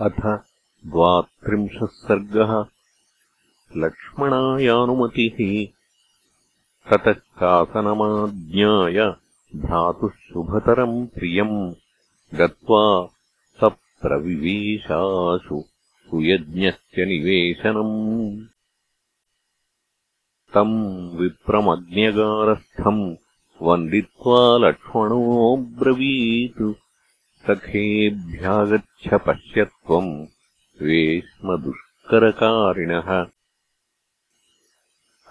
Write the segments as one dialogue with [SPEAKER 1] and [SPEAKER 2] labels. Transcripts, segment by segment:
[SPEAKER 1] अथ द्वात्रिंशः सर्गः। लक्ष्मणायानुमतिः। ततः कासनमाज्ञाय भ्रातुः शुभतरम् प्रियम्। गत्वा स प्रविवेशाशु सुयज्ञस्य निवेशनम्। तम् विप्रमज्ञगारस्थम् वन्दित्वा लक्ष्मणोऽब्रवीत् सखेभ्यागच्छ पश्य त्वम् वेश्मदुष्करकारिणः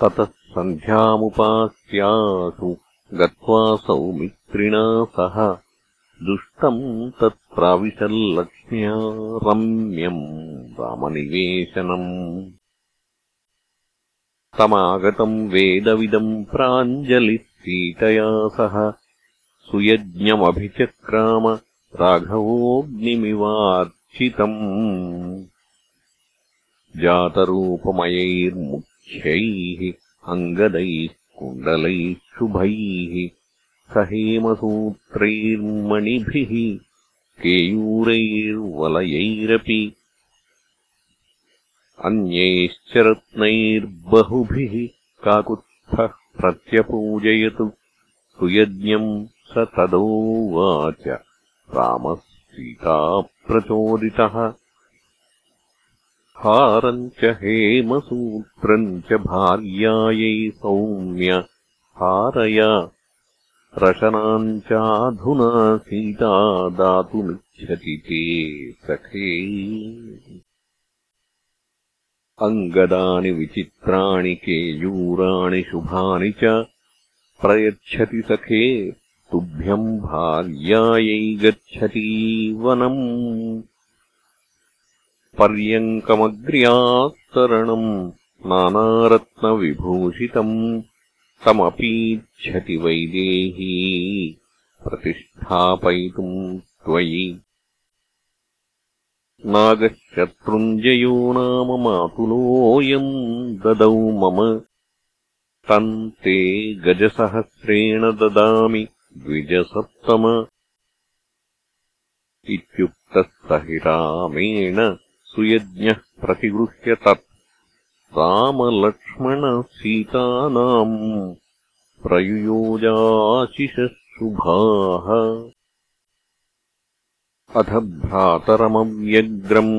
[SPEAKER 1] ततः सन्ध्यामुपास्यासु गत्वा सौमित्रिणा सह दुष्टम् तत्प्राविशल्लक्ष्म्या रम्यम् रामनिवेशनम्। तमागतम् वेदविदम् प्राञ्जलिः सीतया सह सुयज्ञमभिचक्राम राघवोऽग्निमिवार्चितम् जातरूपमयैर्मुख्यैः अङ्गदैः कुण्डलैः शुभैः सहेमसूत्रैर्मणिभिः केयूरैर्वलयैरपि अन्यैश्च रत्नैर्बहुभिः काकुत्स्थः प्रत्यपूजयतु सुयज्ञम् स तदोवाच रामः सीताप्रचोदितः हारम् च हेमसूत्रम् च भार्यायै सौम्य हारय। रशनाम् चाधुना सीता दातुमिच्छति ते सखे। अङ्गदानि विचित्राणि केयूराणि शुभानि च प्रयच्छति सखे तुभ्यम् भार्यायै गच्छती वनम् पर्यङ्कमग्र्यास्तरणम् नानारत्नविभूषितम् तमपीच्छति वैदेही प्रतिष्ठापयितुम् त्वयि। नागशत्रुञ्जयो नाम मातुलोऽयम् ददौ मम। तम् ते गजसहस्रेण ददामि द्विजसप्तम इत्युक्तः स हि रामेण सुयज्ञः प्रतिगृह्य तत् रामलक्ष्मणसीतानाम् प्रयुयोजाशिषः अथ भ्रातरमव्यग्रम्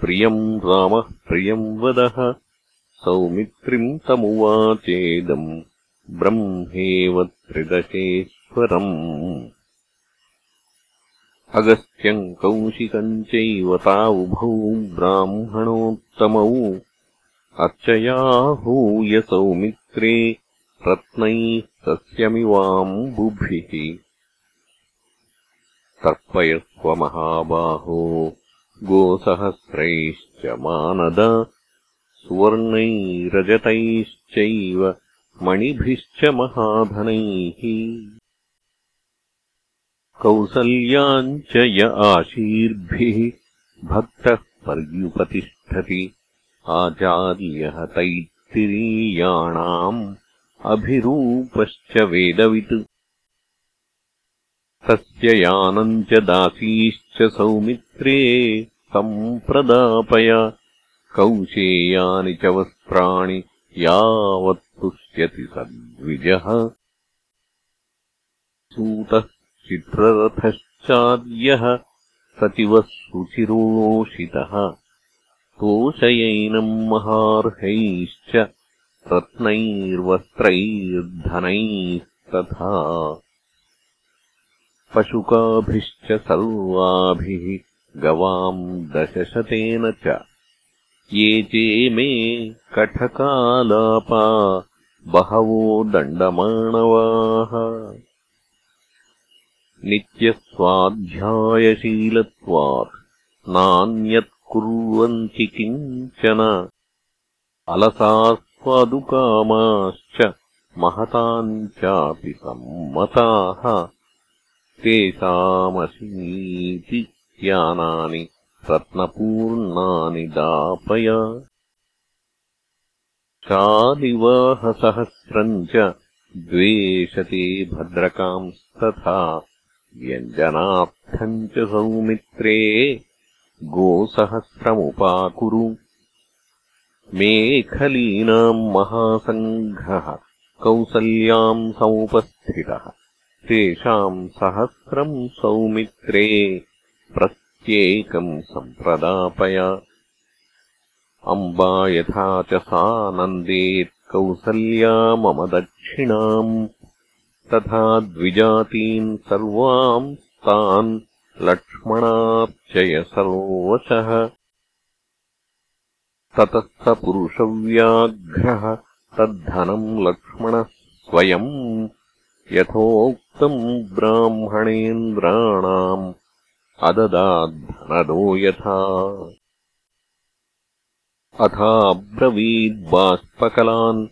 [SPEAKER 1] प्रियम् रामः प्रियम् वदः। सौमित्रिम् तमुवाचेदम् ब्रह्मेव त्रिदशेश्वरम्। अगस्त्यम् कौशिकम् चैव तावुभौ ब्राह्मणोत्तमौ। अर्चयाहूय सौमित्रे रत्नैः सस्यमिवाम्बुभिः। तर्पयस्व महाबाहो गोसहस्रैश्च मानद सुवर्णैरजतैश्चैव मणिभिश्च महाधनैः। कौसल्याम् च य आशीर्भिः भक्तः पर्युपतिष्ठति। आचार्यः तैत्तिरीयाणाम् अभिरूपश्च वेदवित्। तस्य यानम् च दासीश्च सौमित्रे सम्प्रदापय। कौशेयानि च वस्त्राणि यावत्तुष्यति सद्विजः सूतः चित्ररथश्चाद्यः सचिवः सुचिरोषितः तोषयैनम् महार्हैश्च रत्नैर्वस्त्रैर्धनैस्तथा। पशुकाभिश्च सर्वाभिः गवाम् दशशतेन च। ये चे मे कठकालापा बहवो दण्डमाणवाः नित्यस्वाध्यायशीलत्वात् नान्यत् कुर्वन्ति किञ्चन। अलसास्वादुकामाश्च महताम् चापि सम्मताः। तेषामशीति यानानि रत्नपूर्णानि दापय चादिवाहसहस्रम् च द्वेषते भद्रकांस्तथा व्यञ्जनार्थम् च सौमित्रे गोसहस्रमुपाकुरु। मेखलीनाम् महासङ्घः कौसल्याम् समुपस्थितः तेषाम् सहस्रम् सौमित्रे प्रत्येकम् सम्प्रदापय अम्बा यथा च सा नन्देत् कौसल्या मम दक्षिणाम्। तथा द्विजातीन् सर्वाम् तान् लक्ष्मणार्चय सर्वशः ततः पुरुषव्याघ्रः तद्धनम् लक्ष्मणः स्वयम्। यथोक्तम् ब्राह्मणेन्द्राणाम् अददाद्धनदो यथा अथाब्रवीद्बाष्पकलान्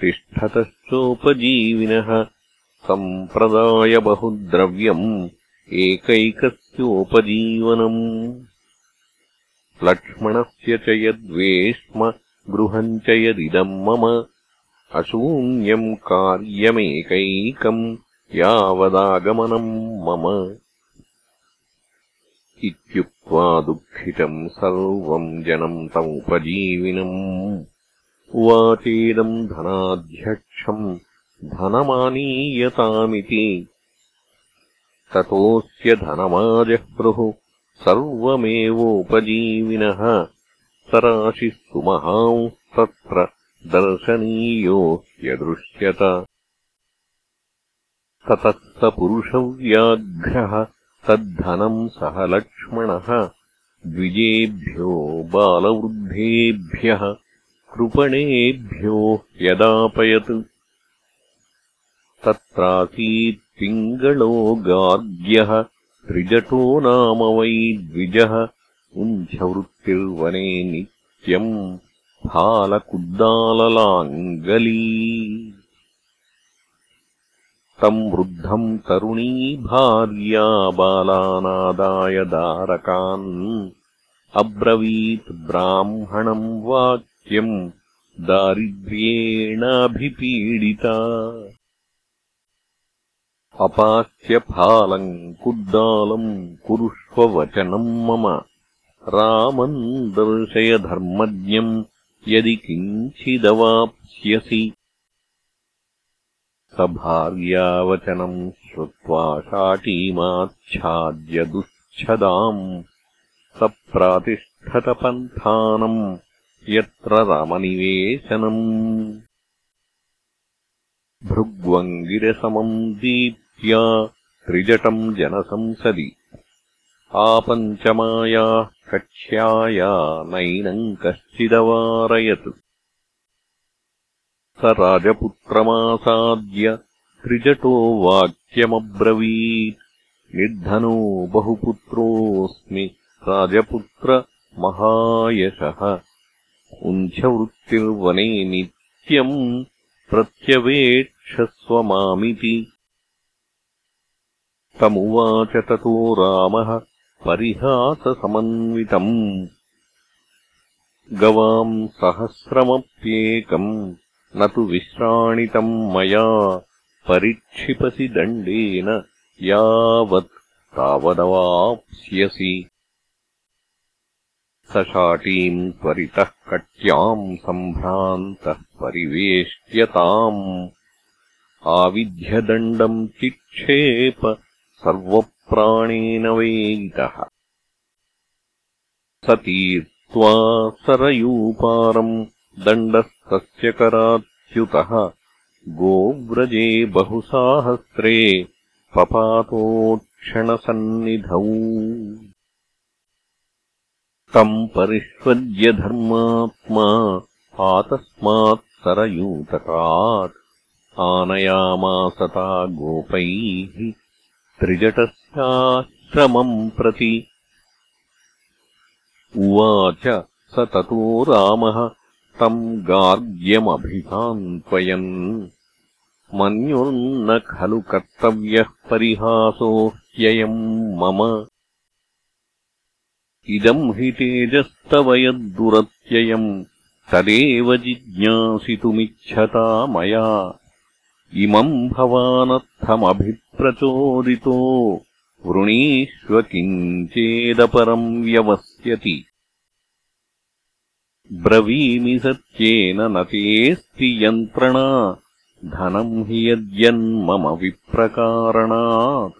[SPEAKER 1] तिष्ठतश्चोपजीविनः सम्प्रदायबहुद्रव्यम् एकैकस्योपजीवनम्। लक्ष्मणस्य च यद्वेश्म गृहम् च यदिदम् मम अशून्यम् कार्यमेकैकम् यावदागमनम् मम इत्युक्त्वा दुःखितम् सर्वम् जनम् तमुपजीविनम् उवाचेदम् धनाध्यक्षम् धनमानीयतामिति। ततोऽस्य धनमाजह्रुः सर्वमेवोपजीविनः। सराशिः सुमहांस्तत्र दर्शनीयो ह्यदृश्यत ततः स पुरुषव्याघ्रः तद्धनम् सह लक्ष्मणः। द्विजेभ्यो बालवृद्धेभ्यः कृपणेभ्यो ह्यदापयत् तत्रासीत् पिङ्गळो गार्ग्यः त्रिजटो नाम वै द्विजः उञ्छवृत्तिर्वने नित्यम् फालकुद्दाललाङ्गली तम् वृद्धम् तरुणी भार्या बालानादाय दारकान्। अब्रवीत् ब्राह्मणम् वाक्यम् दारिद्र्येणाभिपीडिता। अपास्यफालम् कुद्दालम् कुरुष्व वचनम् मम। रामम् दर्शय धर्मज्ञम् यदि किञ्चिदवाप्स्यसि भार्यावचनम् श्रुत्वा शाटीमाच्छाद्य दुःच्छदाम् स प्रातिष्ठतपन्थानम् यत्र रामनिवेशनम्। भृग्वङ्गिरसमम् दीप् त्रिजटम् जनसंसदि। आपञ्चमायाः कक्ष्याया नैनम् कश्चिदवारयत् स राजपुत्रमासाद्य त्रिजटो वाक्यमब्रवीत्। निर्धनो बहुपुत्रोऽस्मि राजपुत्रमहायशः उञ्छवृत्तिर्वने नित्यम् प्रत्यवेक्षस्व मामिति। तमुवाच ततो रामः परिहाससमन्वितम्। गवाम् सहस्रमप्येकम् न तु विश्राणितम् मया परिक्षिपसि दण्डेन यावत् तावदवाप्स्यसि। स शाटीम् त्वरितः कट्याम् सम्भ्रान्तः परिवेष्ट्यताम्। आविध्यदण्डम् चिक्षेप सर्वप्राणेन वेदितः स तीर्त्वा सरयूपारम् दण्डस्तस्य कराच्युतः गोव्रजे बहुसाहस्रे पपातोक्षणसन्निधौ तम् परिष्वज्य धर्मात्मा आतस्मात् सरयूतकात् आनयामासता गोपैः त्रिजटस्याश्रमम् प्रति। उवाच स ततो रामः तम् गार्ग्यमभिसान्त्वयन् मन्युर्न खलु कर्तव्यः परिहासो ह्ययम् मम। इदम् हि तेजस्तव यद्दुरत्ययम् तदेव जिज्ञासितुमिच्छता मया। इमम् भवानर्थमभिप्रचोदितो। वृणीष्व किञ्चेदपरम् व्यवस्यति ब्रवीमि सत्येन न तेऽस्ति यन्त्रणा। धनम् हि यद्यन्मम विप्रकारणात्।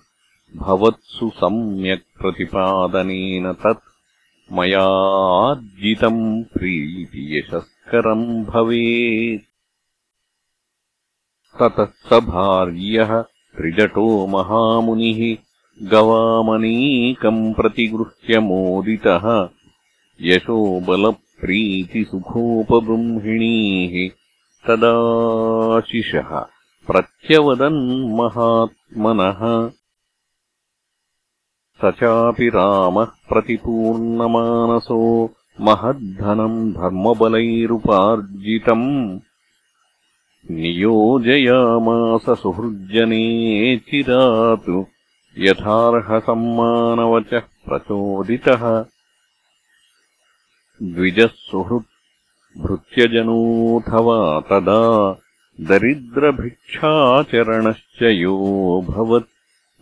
[SPEAKER 1] भवत्सु सम्यक् प्रतिपादनेन तत्। मयार्जितम् प्रीतियशस्करम् भवेत्। ततः स भार्यः त्रिजटो महामुनिः गवामनीकम् प्रतिगृह्य मोदितः यशोबलप्रीतिसुखोपबृंहिणीः तदाशिषः प्रत्यवदन्महात्मनः स चापि रामः प्रतिपूर्णमानसो महद्धनम् धर्मबलैरुपार्जितम्। नियोजयामास सुहृज्जने चिरातु। यथार्हसम्मानवचः प्रचोदितः द्विजः सुहृत् भृत्यजनोऽथवा तदा दरिद्रभिक्षाचरणश्च योऽभवत्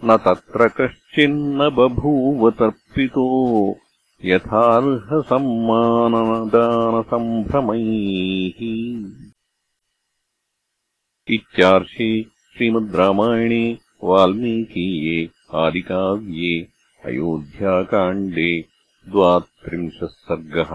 [SPEAKER 1] न तत्र कश्चिन्न बभूव तर्पितो यथार्हसम्मानदानसम्भ्रमैः। इत्यार्षे श्रीमद्रामायणे वाल्मीकीये आदिकाव्ये अयोध्याकाण्डे द्वात्रिंशः सर्गः